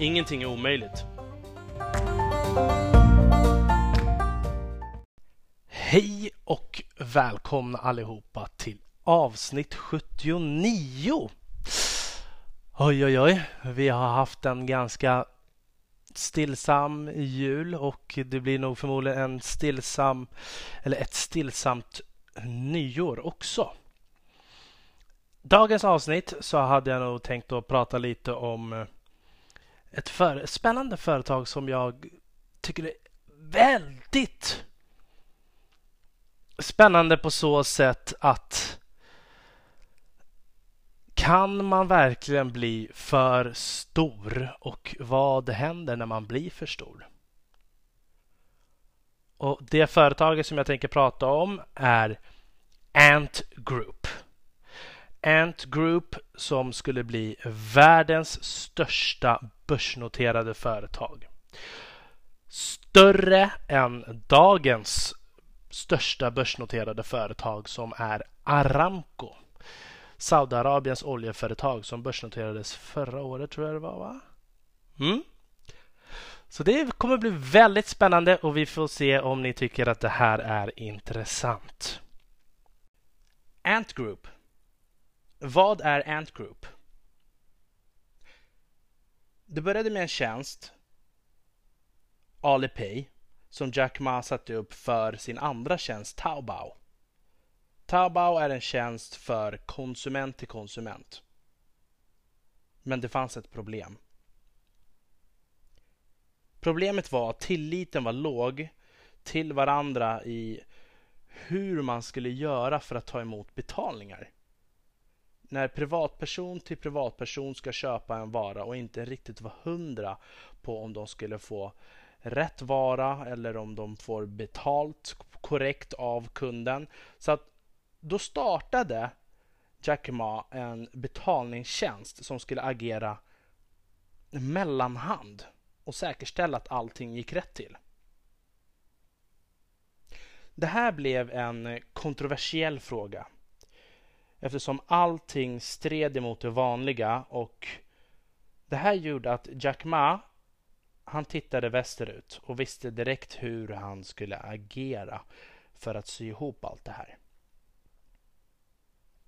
Ingenting är omöjligt. Hej och välkomna allihopa till avsnitt 79. Oj, oj, oj. Vi har haft en ganska stillsam jul och det blir nog förmodligen en stillsam eller ett stillsamt nyår också. Dagens avsnitt så hade jag nog tänkt att prata lite om eh, ett för, spännande företag som jag tycker är väldigt spännande på så sätt att kan man verkligen bli för stor och vad händer när man blir för stor? Och Det företaget som jag tänker prata om är Ant Group. Ant Group som skulle bli världens största börsnoterade företag. Större än dagens största börsnoterade företag som är Aramco. Saudiarabiens oljeföretag som börsnoterades förra året tror jag det var va? Mm. Så det kommer bli väldigt spännande och vi får se om ni tycker att det här är intressant. Ant Group. Vad är Ant Group? Det började med en tjänst, Alipay, som Jack Ma satte upp för sin andra tjänst Taobao. Taobao är en tjänst för konsument till konsument. Men det fanns ett problem. Problemet var att tilliten var låg till varandra i hur man skulle göra för att ta emot betalningar när privatperson till privatperson ska köpa en vara och inte riktigt vara hundra på om de skulle få rätt vara eller om de får betalt korrekt av kunden. Så att då startade Jack Ma en betalningstjänst som skulle agera mellanhand och säkerställa att allting gick rätt till. Det här blev en kontroversiell fråga eftersom allting stred emot det vanliga och det här gjorde att Jack Ma han tittade västerut och visste direkt hur han skulle agera för att sy ihop allt det här.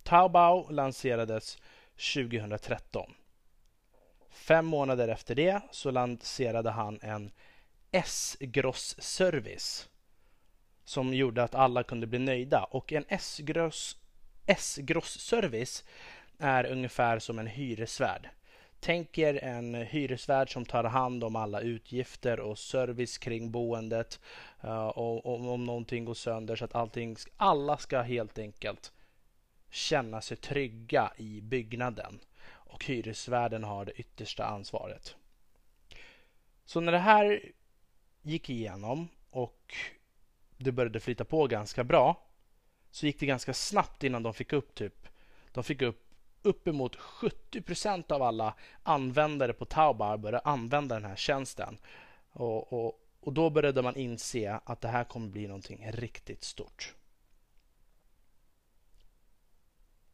Taobao lanserades 2013. Fem månader efter det så lanserade han en S-gross-service som gjorde att alla kunde bli nöjda och en S-gross S-gross-service är ungefär som en hyresvärd. Tänk er en hyresvärd som tar hand om alla utgifter och service kring boendet eh, och, om någonting går sönder så att allting, alla ska helt enkelt känna sig trygga i byggnaden och hyresvärden har det yttersta ansvaret. Så när det här gick igenom och det började flyta på ganska bra så gick det ganska snabbt innan de fick upp typ de fick upp uppemot 70% av alla användare på Taobao började använda den här tjänsten. Och, och, och då började man inse att det här kommer bli någonting riktigt stort.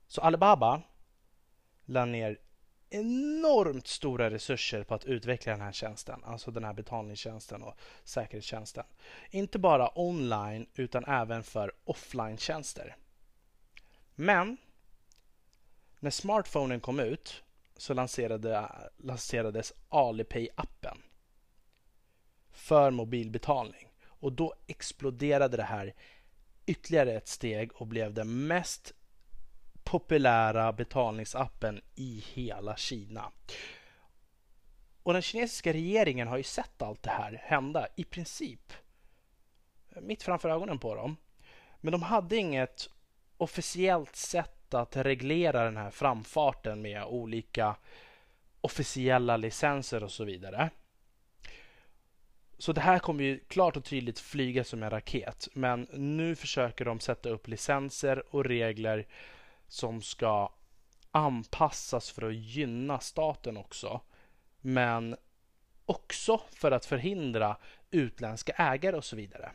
Så Alibaba la ner enormt stora resurser på att utveckla den här tjänsten, alltså den här betalningstjänsten och säkerhetstjänsten. Inte bara online utan även för offline-tjänster. Men när smartphonen kom ut så lanserade, lanserades Alipay-appen för mobilbetalning och då exploderade det här ytterligare ett steg och blev den mest populära betalningsappen i hela Kina. Och den kinesiska regeringen har ju sett allt det här hända i princip eh, mitt framför ögonen på dem. Men de hade inget officiellt sätt att reglera den här framfarten med olika officiella licenser och så vidare. Så det här kommer ju klart och tydligt flyga som en raket. Men nu försöker de sätta upp licenser och regler som ska anpassas för att gynna staten också. Men också för att förhindra utländska ägare och så vidare.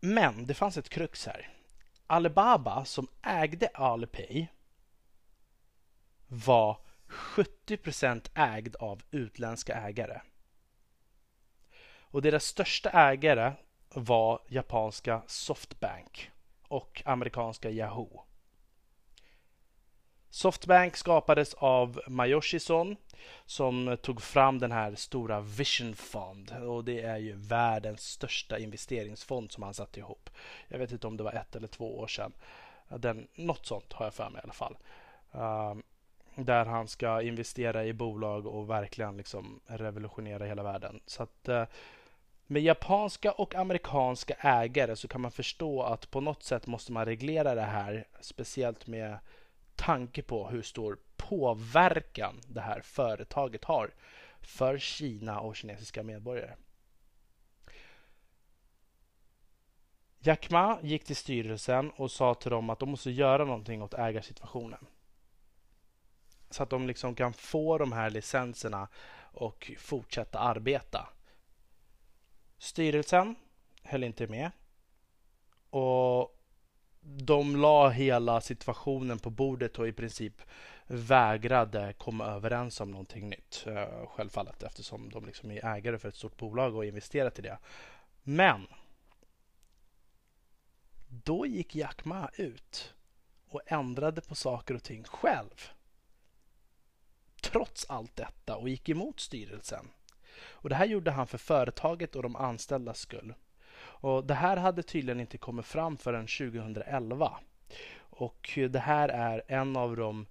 Men det fanns ett krux här. Alibaba som ägde Alipay var 70% ägd av utländska ägare. Och deras största ägare var japanska Softbank och amerikanska Yahoo. Softbank skapades av Mayoshi Son som tog fram den här stora Vision Fund och det är ju världens största investeringsfond som han satte ihop. Jag vet inte om det var ett eller två år sedan. Den, något sånt har jag för mig i alla fall. Uh, där han ska investera i bolag och verkligen liksom revolutionera hela världen. Så att uh, med japanska och amerikanska ägare så kan man förstå att på något sätt måste man reglera det här, speciellt med tanke på hur stor påverkan det här företaget har för Kina och kinesiska medborgare. Jack Ma gick till styrelsen och sa till dem att de måste göra någonting åt ägarsituationen. Så att de liksom kan få de här licenserna och fortsätta arbeta. Styrelsen höll inte med. Och de la hela situationen på bordet och i princip vägrade komma överens om någonting nytt. Eh, självfallet eftersom de liksom är ägare för ett stort bolag och investerat i det. Men då gick Jack Ma ut och ändrade på saker och ting själv. Trots allt detta och gick emot styrelsen. Och Det här gjorde han för företaget och de anställdas skull. Och Det här hade tydligen inte kommit fram förrän 2011. Och Det här är en av de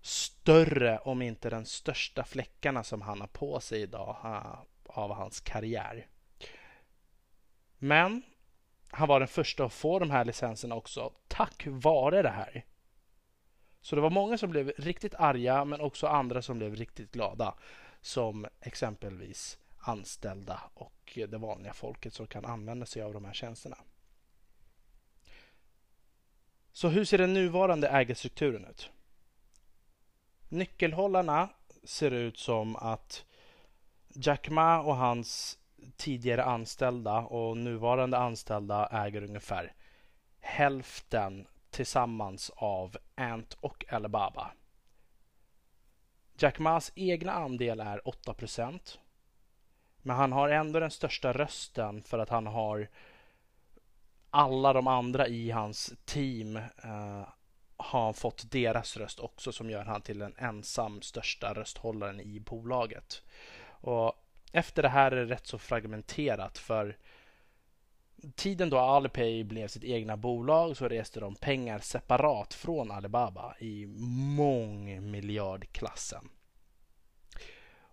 större, om inte den största fläckarna som han har på sig idag av hans karriär. Men han var den första att få de här licenserna också tack vare det här. Så det var många som blev riktigt arga men också andra som blev riktigt glada. Som exempelvis anställda och det vanliga folket som kan använda sig av de här tjänsterna. Så hur ser den nuvarande ägarstrukturen ut? Nyckelhållarna ser ut som att Jack Ma och hans tidigare anställda och nuvarande anställda äger ungefär hälften tillsammans av Ant och Alibaba. Jack Mas egna andel är 8% men han har ändå den största rösten för att han har alla de andra i hans team eh, har fått deras röst också som gör han till den ensam största rösthållaren i bolaget. Och efter det här är det rätt så fragmenterat för tiden då Alipay blev sitt egna bolag så reste de pengar separat från Alibaba i mångmiljardklassen.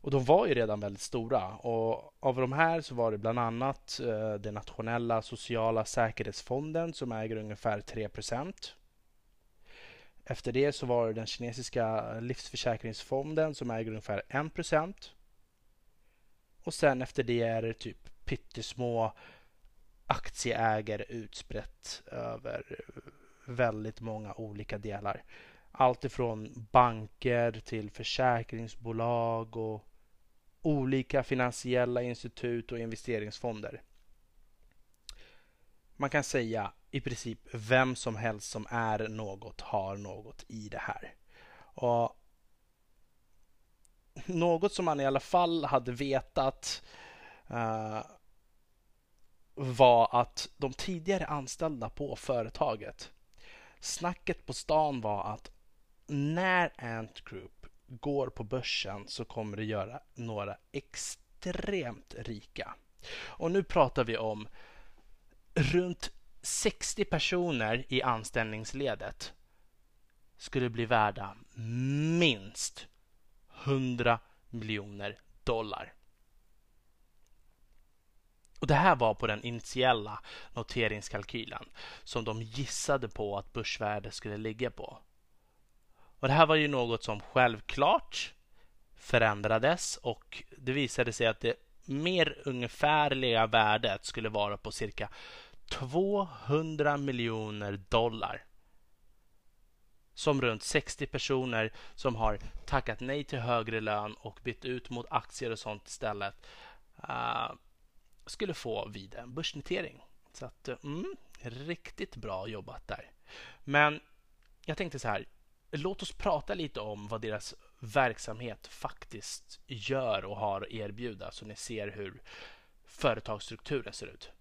Och de var ju redan väldigt stora och av de här så var det bland annat eh, den nationella sociala säkerhetsfonden som äger ungefär 3% Efter det så var det den kinesiska livsförsäkringsfonden som äger ungefär 1% Och sen efter det är det typ pyttesmå aktieägare utspritt över väldigt många olika delar. Allt ifrån banker till försäkringsbolag och olika finansiella institut och investeringsfonder. Man kan säga i princip vem som helst som är något har något i det här. Och något som man i alla fall hade vetat uh, var att de tidigare anställda på företaget Snacket på stan var att när Ant Group går på börsen så kommer det göra några extremt rika. Och nu pratar vi om runt 60 personer i anställningsledet skulle bli värda minst 100 miljoner dollar. Och Det här var på den initiella noteringskalkylen som de gissade på att börsvärdet skulle ligga på. Och Det här var ju något som självklart förändrades och det visade sig att det mer ungefärliga värdet skulle vara på cirka 200 miljoner dollar. Som runt 60 personer som har tackat nej till högre lön och bytt ut mot aktier och sånt istället uh, skulle få vid en börsnotering. Så att, eh, mm, riktigt bra jobbat där. Men jag tänkte så här, låt oss prata lite om vad deras verksamhet faktiskt gör och har att erbjuda så ni ser hur företagsstrukturen ser ut.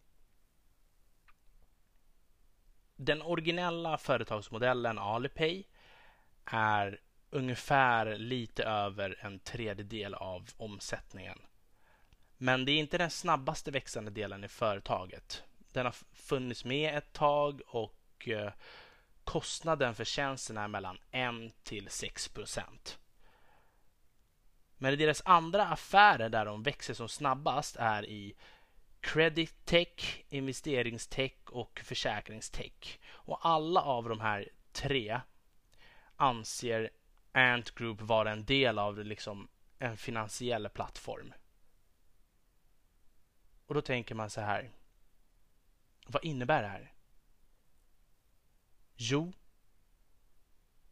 Den originella företagsmodellen Alipay är ungefär lite över en tredjedel av omsättningen. Men det är inte den snabbaste växande delen i företaget. Den har funnits med ett tag och eh, kostnaden för tjänsten är mellan 1 till 6 procent. Men i deras andra affärer där de växer som snabbast är i credit tech, investeringstech och försäkringstech. Och alla av de här tre anser Ant Group vara en del av liksom en finansiell plattform. Och då tänker man så här. Vad innebär det här? Jo,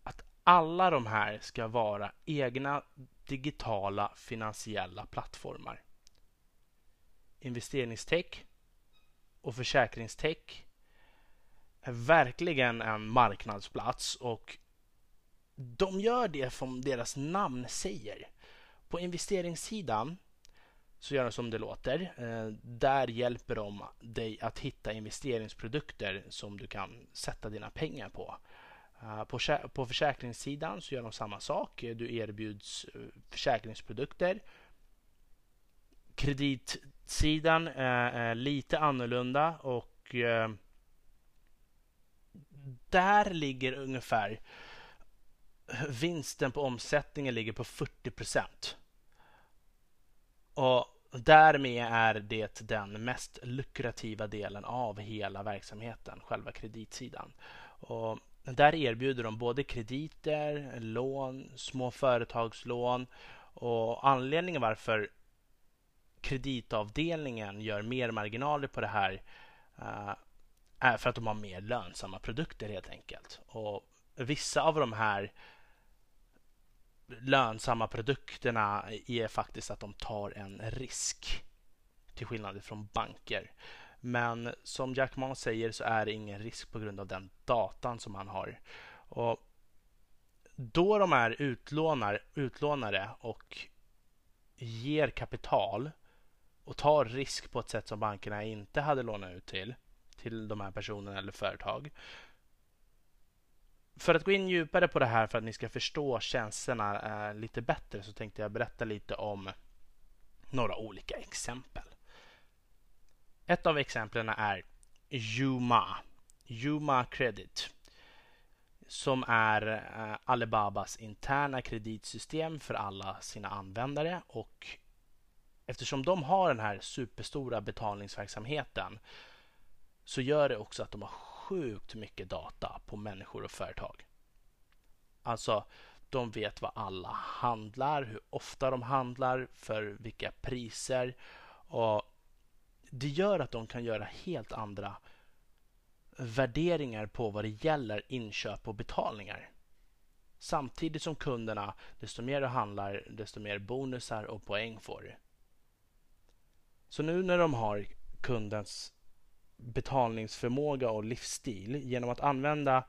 att alla de här ska vara egna digitala finansiella plattformar. Investeringstech och försäkringstech är verkligen en marknadsplats och de gör det som deras namn säger. På investeringssidan så gör de som det låter. Eh, där hjälper de dig att hitta investeringsprodukter som du kan sätta dina pengar på. Eh, på, på försäkringssidan så gör de samma sak. Du erbjuds eh, försäkringsprodukter. Kreditsidan är lite annorlunda och där ligger ungefär vinsten på omsättningen ligger på 40 procent. Och därmed är det den mest lukrativa delen av hela verksamheten, själva kreditsidan. Och där erbjuder de både krediter, lån, små företagslån och anledningen varför kreditavdelningen gör mer marginaler på det här eh, är för att de har mer lönsamma produkter helt enkelt. Och vissa av de här lönsamma produkterna är faktiskt att de tar en risk. Till skillnad från banker. Men som Jack Ma säger så är det ingen risk på grund av den datan som han har. Och då de är utlånar, utlånare och ger kapital och tar risk på ett sätt som bankerna inte hade lånat ut till, till de här personerna eller företag, för att gå in djupare på det här för att ni ska förstå tjänsterna eh, lite bättre så tänkte jag berätta lite om några olika exempel. Ett av exemplen är Yuma, Yuma Credit som är eh, Alibabas interna kreditsystem för alla sina användare och eftersom de har den här superstora betalningsverksamheten så gör det också att de har sjukt mycket data på människor och företag. Alltså, de vet vad alla handlar, hur ofta de handlar, för vilka priser. Och Det gör att de kan göra helt andra värderingar på vad det gäller inköp och betalningar. Samtidigt som kunderna, desto mer du handlar, desto mer bonusar och poäng får du. Så nu när de har kundens betalningsförmåga och livsstil. Genom att använda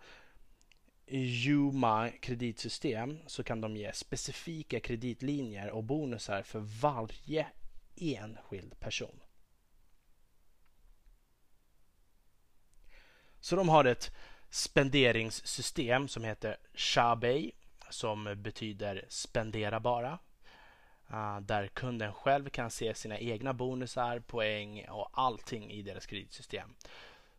Juma kreditsystem så kan de ge specifika kreditlinjer och bonusar för varje enskild person. Så de har ett spenderingssystem som heter Shabay som betyder spendera bara. Ah, där kunden själv kan se sina egna bonusar, poäng och allting i deras kreditsystem.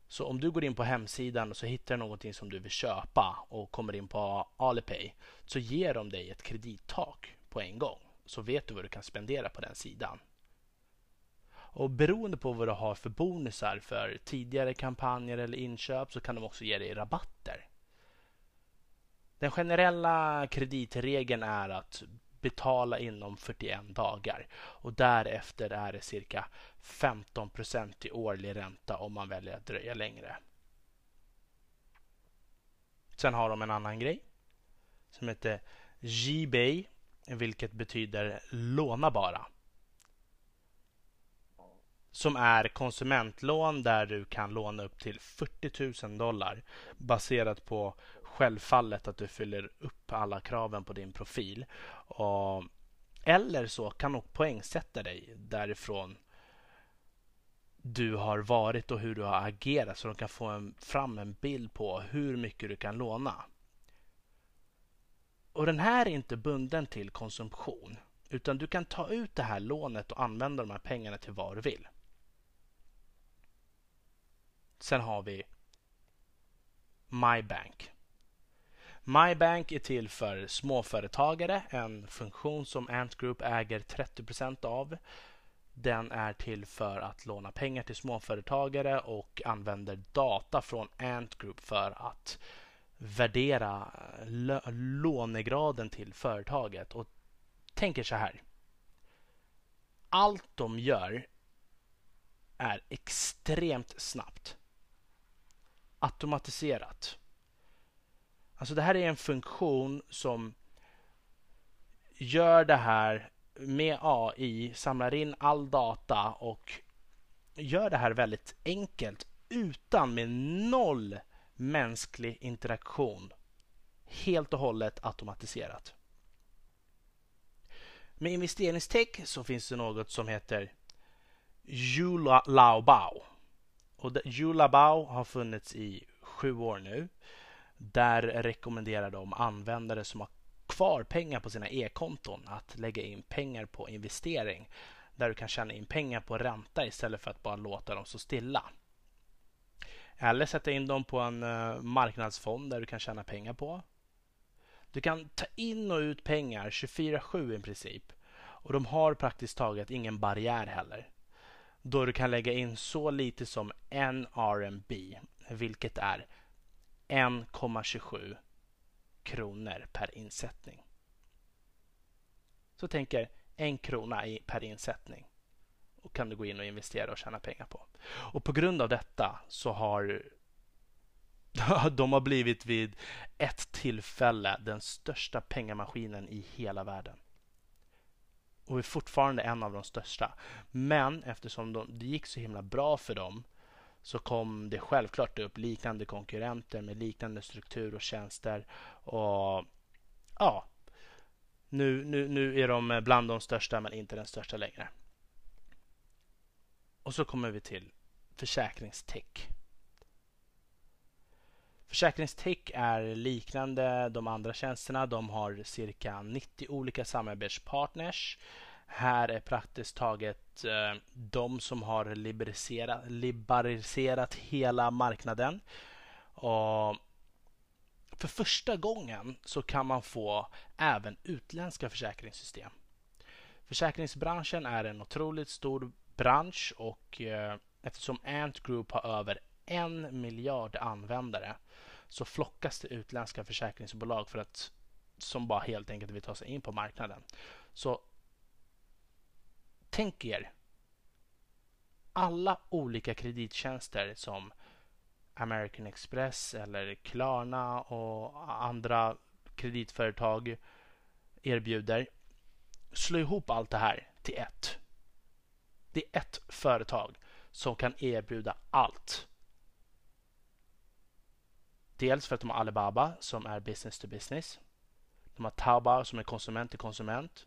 Så om du går in på hemsidan och så hittar du någonting som du vill köpa och kommer in på Alipay så ger de dig ett kredittak på en gång. Så vet du vad du kan spendera på den sidan. Och Beroende på vad du har för bonusar för tidigare kampanjer eller inköp så kan de också ge dig rabatter. Den generella kreditregeln är att betala inom 41 dagar och därefter är det cirka 15% i årlig ränta om man väljer att dröja längre. Sen har de en annan grej som heter GBay vilket betyder låna bara. Som är konsumentlån där du kan låna upp till 40 000 dollar baserat på självfallet att du fyller upp alla kraven på din profil. Och, eller så kan du poängsätta dig därifrån du har varit och hur du har agerat så de kan få en, fram en bild på hur mycket du kan låna. Och den här är inte bunden till konsumtion utan du kan ta ut det här lånet och använda de här pengarna till vad du vill. Sen har vi MyBank. MyBank är till för småföretagare, en funktion som Ant Group äger 30% av. Den är till för att låna pengar till småföretagare och använder data från Ant Group för att värdera lånegraden till företaget. Och tänker så här. Allt de gör är extremt snabbt. Automatiserat. Alltså det här är en funktion som gör det här med AI, samlar in all data och gör det här väldigt enkelt utan med noll mänsklig interaktion. Helt och hållet automatiserat. Med investeringstech så finns det något som heter Bao. Och Bao har funnits i sju år nu. Där rekommenderar de användare som har kvar pengar på sina e-konton att lägga in pengar på investering. Där du kan tjäna in pengar på ränta istället för att bara låta dem stå stilla. Eller sätta in dem på en eh, marknadsfond där du kan tjäna pengar på. Du kan ta in och ut pengar 24-7 i princip. Och de har praktiskt taget ingen barriär heller. Då du kan lägga in så lite som en RMB, vilket är 1,27 kronor per insättning. Så tänker en krona per insättning och kan du gå in och investera och tjäna pengar på. Och på grund av detta så har de har blivit vid ett tillfälle den största pengamaskinen i hela världen. Och är fortfarande en av de största. Men eftersom de, det gick så himla bra för dem så kom det självklart upp liknande konkurrenter med liknande struktur och tjänster. Och ja, nu, nu, nu är de bland de största men inte den största längre. Och så kommer vi till försäkringstech. Försäkringstech är liknande de andra tjänsterna. De har cirka 90 olika samarbetspartners. Här är praktiskt taget eh, de som har liberaliserat, liberaliserat hela marknaden. Och för första gången så kan man få även utländska försäkringssystem. Försäkringsbranschen är en otroligt stor bransch och eh, eftersom Ant Group har över en miljard användare så flockas det utländska försäkringsbolag för att som bara helt enkelt vill ta sig in på marknaden. Så tänk er alla olika kredittjänster som American Express eller Klarna och andra kreditföretag erbjuder. Slå ihop allt det här till ett. Det är ett företag som kan erbjuda allt. Dels för att de har Alibaba som är business to business. De har Taobao som är konsument till konsument.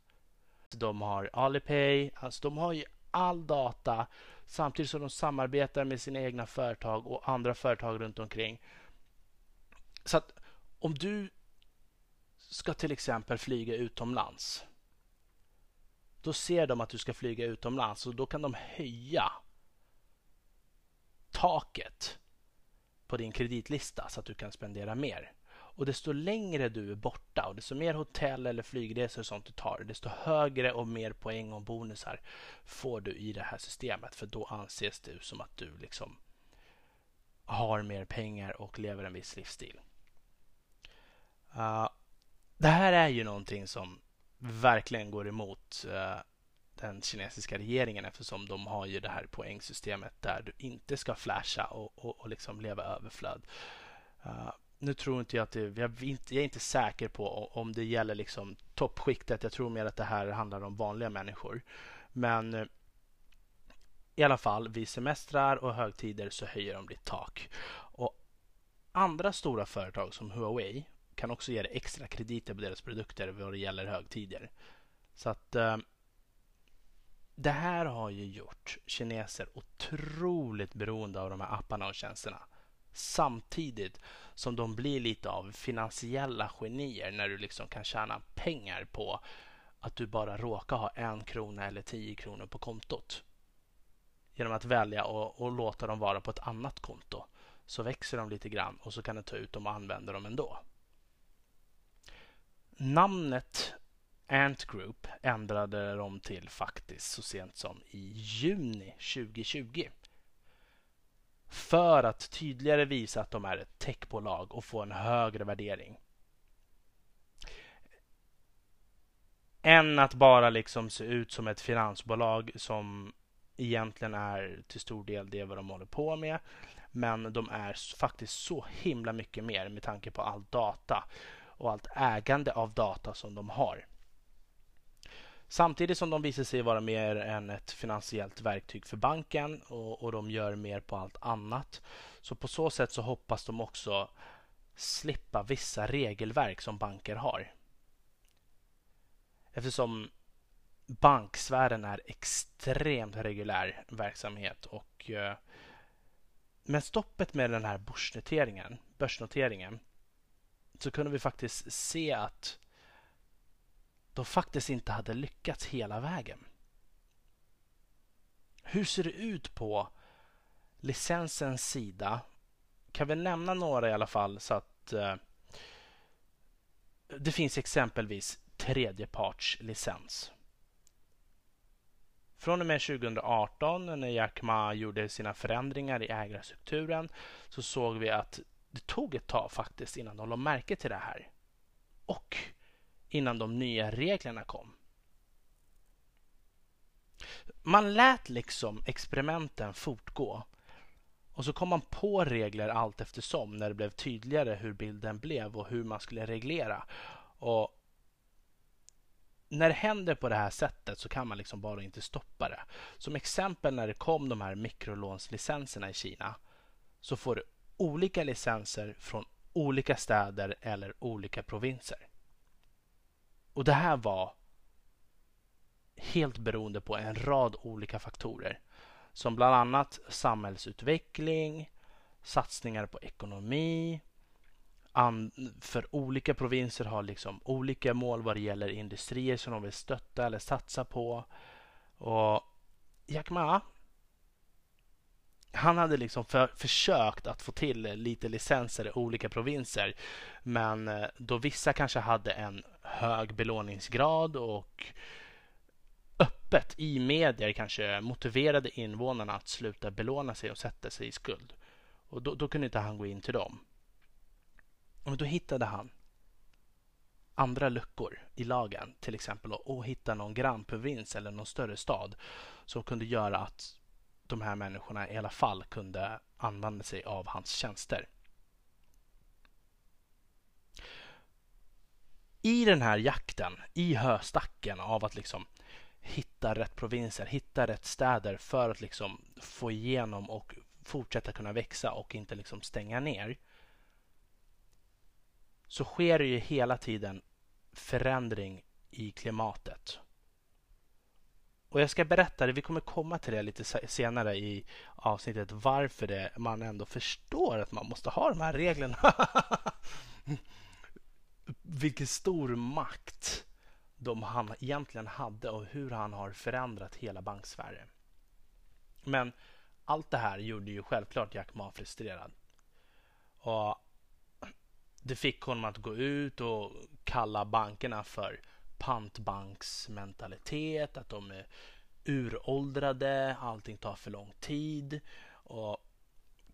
De har Alipay. Alltså de har ju all data samtidigt som de samarbetar med sina egna företag och andra företag runt omkring. Så att om du ska till exempel flyga utomlands då ser de att du ska flyga utomlands och då kan de höja taket på din kreditlista så att du kan spendera mer. Och desto längre du är borta och desto mer hotell eller flygresor och sånt du tar, desto högre och mer poäng och bonusar får du i det här systemet. För då anses du som att du liksom har mer pengar och lever en viss livsstil. Uh, det här är ju någonting som verkligen går emot uh, den kinesiska regeringen eftersom de har ju det här poängsystemet där du inte ska flasha och, och, och liksom leva överflöd. Uh, nu tror inte jag att det, jag, inte, jag är inte säker på om det gäller liksom toppskiktet. Jag tror mer att det här handlar om vanliga människor. Men eh, i alla fall vid semestrar och högtider så höjer de ditt tak. Och andra stora företag som Huawei kan också ge dig extra krediter på deras produkter vad det gäller högtider. Så att eh, det här har ju gjort kineser otroligt beroende av de här apparna och tjänsterna. Samtidigt som de blir lite av finansiella genier när du liksom kan tjäna pengar på att du bara råkar ha en krona eller tio kronor på kontot. Genom att välja och, och låta dem vara på ett annat konto så växer de lite grann och så kan du ta ut dem och använda dem ändå. Namnet Ant Group ändrade de till faktiskt så sent som i juni 2020. För att tydligare visa att de är ett techbolag och få en högre värdering. Än att bara liksom se ut som ett finansbolag som egentligen är till stor del det vad de håller på med. Men de är faktiskt så himla mycket mer med tanke på all data och allt ägande av data som de har. Samtidigt som de visar sig vara mer än ett finansiellt verktyg för banken och, och de gör mer på allt annat. Så på så sätt så hoppas de också slippa vissa regelverk som banker har. Eftersom banksfären är extremt reguljär verksamhet och eh, med stoppet med den här börsnoteringen, börsnoteringen så kunde vi faktiskt se att de faktiskt inte hade lyckats hela vägen. Hur ser det ut på licensens sida? Kan vi nämna några i alla fall så att eh, det finns exempelvis tredjepartslicens. Från och med 2018 när Jack Ma gjorde sina förändringar i ägarstrukturen så såg vi att det tog ett tag faktiskt innan de lade märke till det här. Och innan de nya reglerna kom. Man lät liksom experimenten fortgå och så kom man på regler allt eftersom när det blev tydligare hur bilden blev och hur man skulle reglera. Och när det händer på det här sättet så kan man liksom bara inte stoppa det. Som exempel när det kom de här mikrolånslicenserna i Kina så får du olika licenser från olika städer eller olika provinser. Och det här var helt beroende på en rad olika faktorer som bland annat samhällsutveckling, satsningar på ekonomi, för olika provinser har liksom olika mål vad det gäller industrier som de vill stötta eller satsa på. Och Jack Ma han hade liksom för, försökt att få till lite licenser i olika provinser. Men eh, då vissa kanske hade en hög belåningsgrad och öppet i medier kanske motiverade invånarna att sluta belåna sig och sätta sig i skuld. Och då, då kunde inte han gå in till dem. Och då hittade han andra luckor i lagen, till exempel att hitta någon grannprovins eller någon större stad som kunde göra att de här människorna i alla fall kunde använda sig av hans tjänster. I den här jakten, i höstacken av att liksom hitta rätt provinser, hitta rätt städer för att liksom få igenom och fortsätta kunna växa och inte liksom stänga ner. Så sker det ju hela tiden förändring i klimatet. Och jag ska berätta det, vi kommer komma till det lite senare i avsnittet varför det, man ändå förstår att man måste ha de här reglerna. Vilken stor makt de han egentligen hade och hur han har förändrat hela banksfären. Men allt det här gjorde ju självklart Jack Ma frustrerad. Och det fick honom att gå ut och kalla bankerna för pantbanksmentalitet, att de är uråldrade, allting tar för lång tid och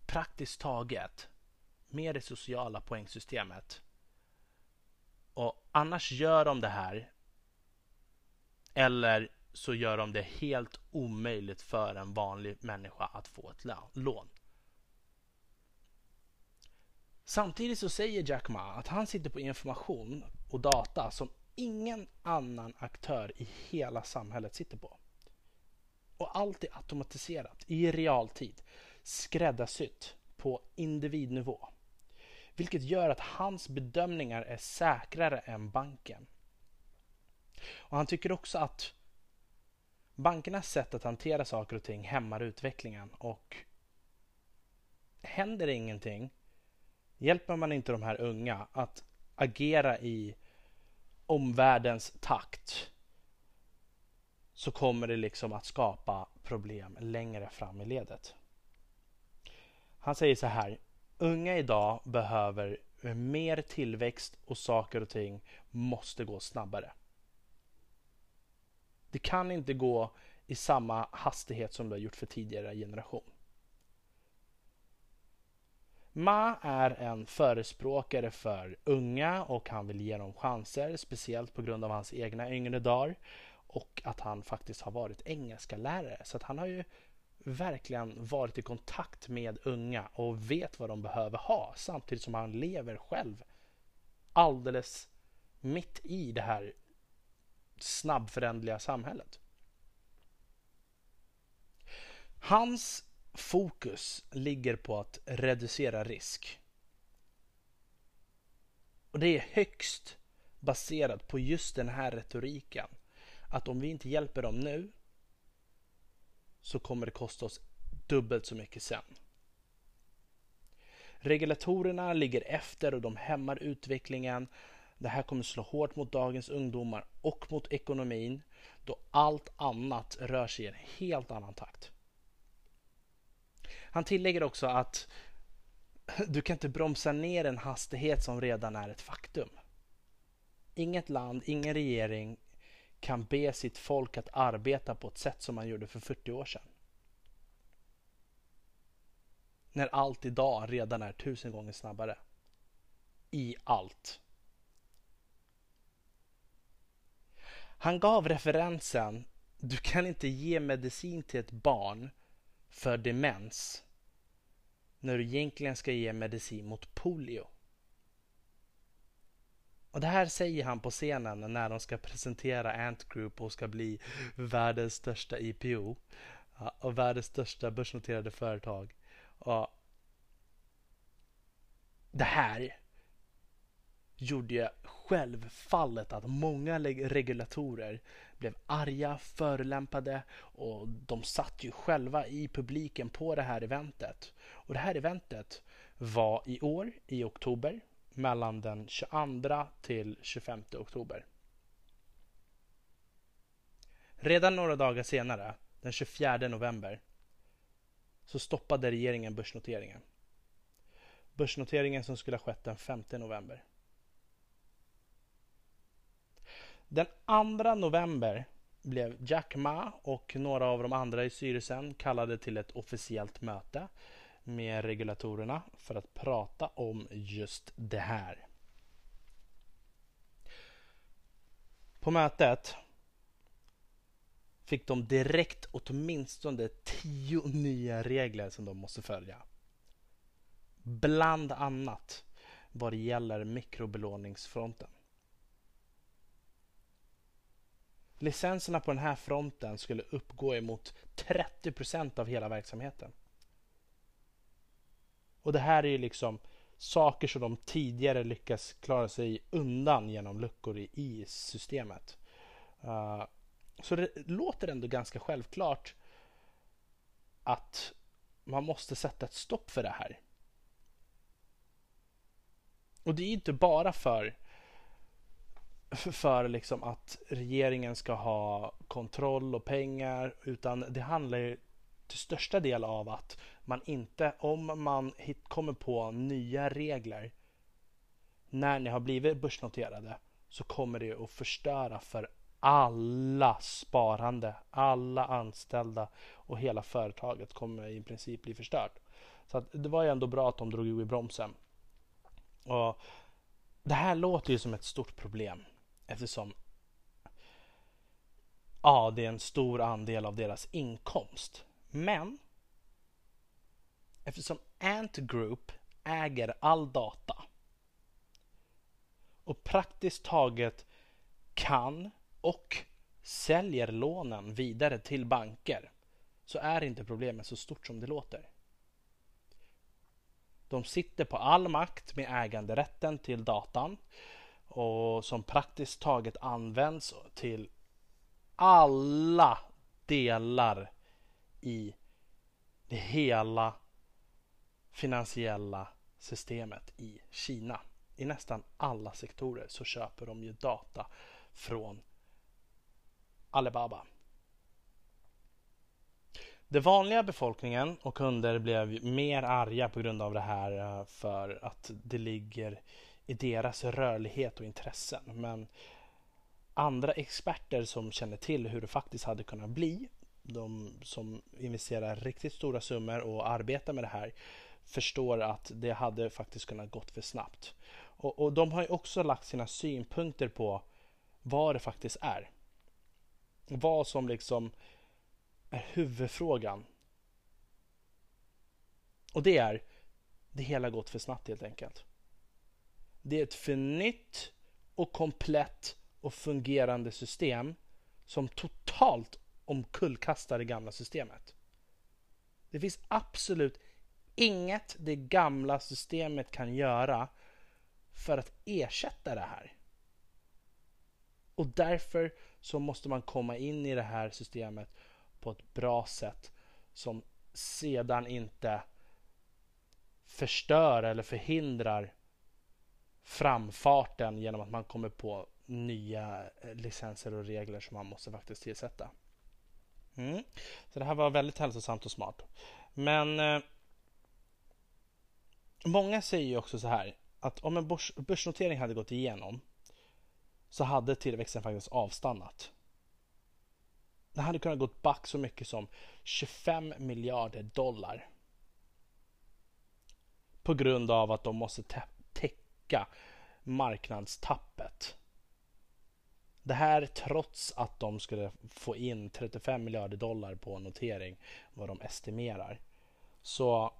praktiskt taget med det sociala poängsystemet och annars gör de det här. Eller så gör de det helt omöjligt för en vanlig människa att få ett lån. Samtidigt så säger Jack Ma att han sitter på information och data som ingen annan aktör i hela samhället sitter på. Och allt är automatiserat i realtid, skräddarsytt på individnivå. Vilket gör att hans bedömningar är säkrare än banken. Och Han tycker också att bankernas sätt att hantera saker och ting hämmar utvecklingen och händer ingenting hjälper man inte de här unga att agera i omvärldens takt så kommer det liksom att skapa problem längre fram i ledet. Han säger så här. Unga idag behöver mer tillväxt och saker och ting måste gå snabbare. Det kan inte gå i samma hastighet som det har gjort för tidigare generation. Ma är en förespråkare för unga och han vill ge dem chanser, speciellt på grund av hans egna yngre dagar och att han faktiskt har varit engelska lärare. Så att han har ju verkligen varit i kontakt med unga och vet vad de behöver ha samtidigt som han lever själv alldeles mitt i det här snabbförändliga samhället. Hans fokus ligger på att reducera risk. Och det är högst baserat på just den här retoriken. Att om vi inte hjälper dem nu så kommer det kosta oss dubbelt så mycket sen. Regulatorerna ligger efter och de hämmar utvecklingen. Det här kommer slå hårt mot dagens ungdomar och mot ekonomin då allt annat rör sig i en helt annan takt. Han tillägger också att du kan inte bromsa ner en hastighet som redan är ett faktum. Inget land, ingen regering kan be sitt folk att arbeta på ett sätt som man gjorde för 40 år sedan. När allt idag redan är tusen gånger snabbare. I allt. Han gav referensen Du kan inte ge medicin till ett barn för demens när du egentligen ska ge medicin mot polio. Och det här säger han på scenen när de ska presentera Ant Group och ska bli världens största IPO och världens största börsnoterade företag. Och det här gjorde ju självfallet att många regulatorer blev arga, förolämpade och de satt ju själva i publiken på det här eventet. Och det här eventet var i år i oktober mellan den 22 till 25 oktober. Redan några dagar senare, den 24 november, så stoppade regeringen börsnoteringen. Börsnoteringen som skulle ha skett den 5 november. Den 2 november blev Jack Ma och några av de andra i styrelsen kallade till ett officiellt möte med regulatorerna för att prata om just det här. På mötet fick de direkt åtminstone tio nya regler som de måste följa. Bland annat vad det gäller mikrobelåningsfronten. Licenserna på den här fronten skulle uppgå emot 30 procent av hela verksamheten. Och det här är ju liksom saker som de tidigare lyckas klara sig undan genom luckor i, i systemet. Uh, så det låter ändå ganska självklart att man måste sätta ett stopp för det här. Och det är inte bara för för liksom att regeringen ska ha kontroll och pengar utan det handlar ju till största del av att man inte, om man hit, kommer på nya regler när ni har blivit börsnoterade så kommer det att förstöra för alla sparande, alla anställda och hela företaget kommer i princip bli förstört. Så det var ju ändå bra att de drog i bromsen. Och det här låter ju som ett stort problem eftersom ja, det är en stor andel av deras inkomst. Men eftersom Ant Group äger all data och praktiskt taget kan och säljer lånen vidare till banker så är inte problemet så stort som det låter. De sitter på all makt med äganderätten till datan och som praktiskt taget används till alla delar i det hela finansiella systemet i Kina. I nästan alla sektorer så köper de ju data från Alibaba. Den vanliga befolkningen och kunder blev mer arga på grund av det här eh, för att det ligger i deras rörlighet och intressen. Men andra experter som känner till hur det faktiskt hade kunnat bli, de som investerar riktigt stora summor och arbetar med det här, förstår att det hade faktiskt kunnat gått för snabbt. Och, och de har ju också lagt sina synpunkter på vad det faktiskt är. Vad som liksom är huvudfrågan. Och det är, det hela gått för snabbt helt enkelt. Det är ett för nytt och komplett och fungerande system som totalt omkullkastar det gamla systemet. Det finns absolut inget det gamla systemet kan göra för att ersätta det här. Och därför så måste man komma in i det här systemet på ett bra sätt som sedan inte förstör eller förhindrar framfarten genom att man kommer på nya eh, licenser och regler som man måste faktiskt tillsätta. Mm. Så det här var väldigt hälsosamt och smart. Men eh, många säger ju också så här att om en börs, börsnotering hade gått igenom så hade tillväxten faktiskt avstannat. Den hade kunnat gått back så mycket som 25 miljarder dollar. På grund av att de måste täcka marknadstappet. Det här trots att de skulle få in 35 miljarder dollar på notering vad de estimerar. Så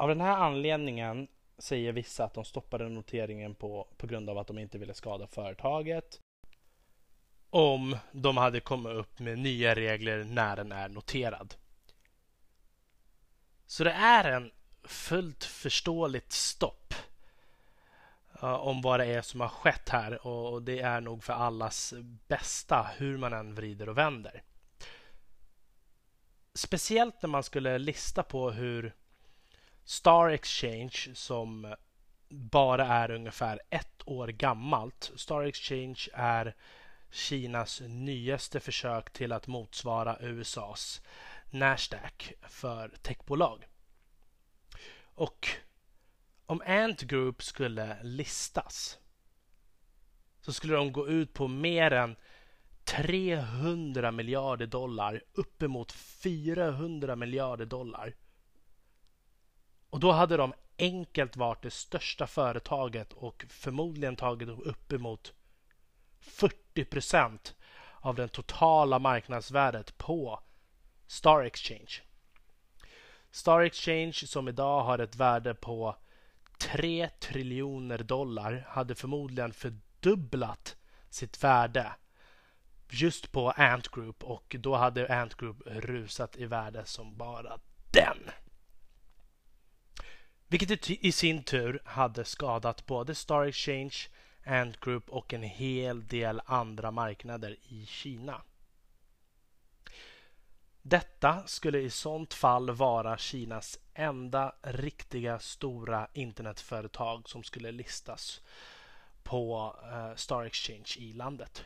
av den här anledningen säger vissa att de stoppade noteringen på, på grund av att de inte ville skada företaget. Om de hade kommit upp med nya regler när den är noterad. Så det är en fullt förståeligt stopp uh, om vad det är som har skett här och det är nog för allas bästa hur man än vrider och vänder. Speciellt när man skulle lista på hur Star Exchange som bara är ungefär ett år gammalt. Star Exchange är Kinas nyaste försök till att motsvara USAs Nasdaq för techbolag. Och om Ant Group skulle listas så skulle de gå ut på mer än 300 miljarder dollar, uppemot 400 miljarder dollar och då hade de enkelt varit det största företaget och förmodligen tagit uppemot 40 procent av det totala marknadsvärdet på Star Exchange. Star Exchange som idag har ett värde på 3 triljoner dollar hade förmodligen fördubblat sitt värde just på Ant Group och då hade Ant Group rusat i värde som bara den. Vilket i sin tur hade skadat både Star Exchange, Ant Group och en hel del andra marknader i Kina. Detta skulle i sånt fall vara Kinas enda riktiga stora internetföretag som skulle listas på eh, Star Exchange i landet.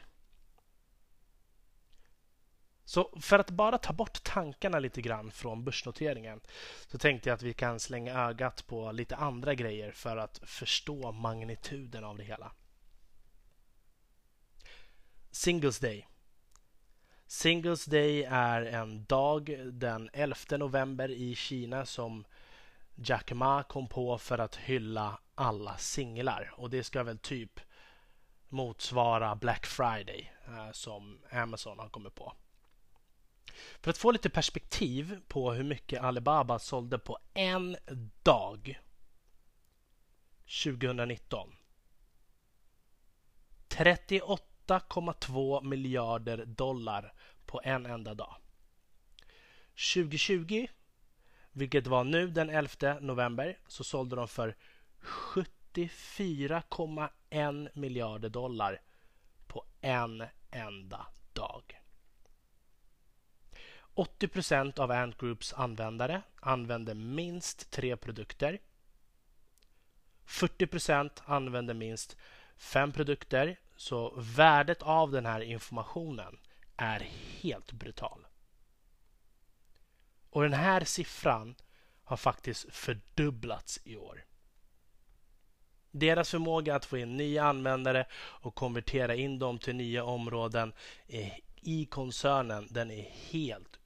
Så för att bara ta bort tankarna lite grann från börsnoteringen så tänkte jag att vi kan slänga ögat på lite andra grejer för att förstå magnituden av det hela. Singles Day. Singles Day är en dag den 11 november i Kina som Jack Ma kom på för att hylla alla singlar och det ska väl typ motsvara Black Friday eh, som Amazon har kommit på. För att få lite perspektiv på hur mycket Alibaba sålde på en dag 2019. 38,2 miljarder dollar på en enda dag. 2020, vilket var nu den 11 november, så sålde de för 74,1 miljarder dollar på en enda dag. 80 procent av Ant Groups användare använder minst tre produkter. 40 procent använder minst fem produkter. Så värdet av den här informationen är helt brutal. Och den här siffran har faktiskt fördubblats i år. Deras förmåga att få in nya användare och konvertera in dem till nya områden i koncernen den är helt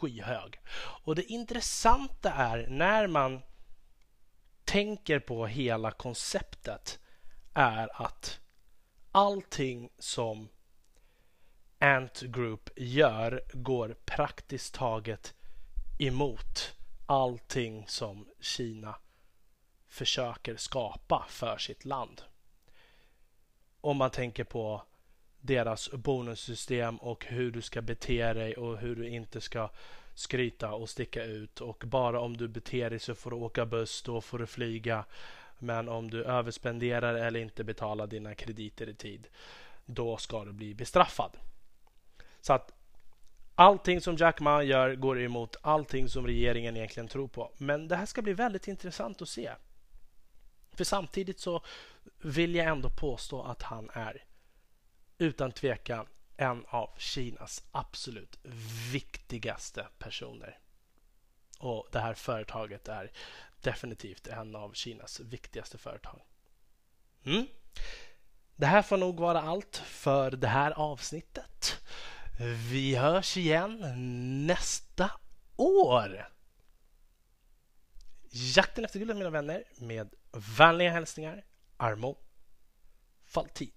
skyhög. Och det intressanta är när man tänker på hela konceptet är att allting som Ant Group gör går praktiskt taget emot allting som Kina försöker skapa för sitt land. Om man tänker på deras bonussystem och hur du ska bete dig och hur du inte ska skryta och sticka ut och bara om du beter dig så får du åka buss, då får du flyga. Men om du överspenderar eller inte betalar dina krediter i tid, då ska du bli bestraffad. Så att allting som Jack Ma gör går emot allting som regeringen egentligen tror på. Men det här ska bli väldigt intressant att se. För samtidigt så vill jag ändå påstå att han är utan tvekan en av Kinas absolut viktigaste personer. Och det här företaget är definitivt en av Kinas viktigaste företag. Mm. Det här får nog vara allt för det här avsnittet. Vi hörs igen nästa år. Jakten efter guldet mina vänner med vänliga hälsningar Armo Faltin.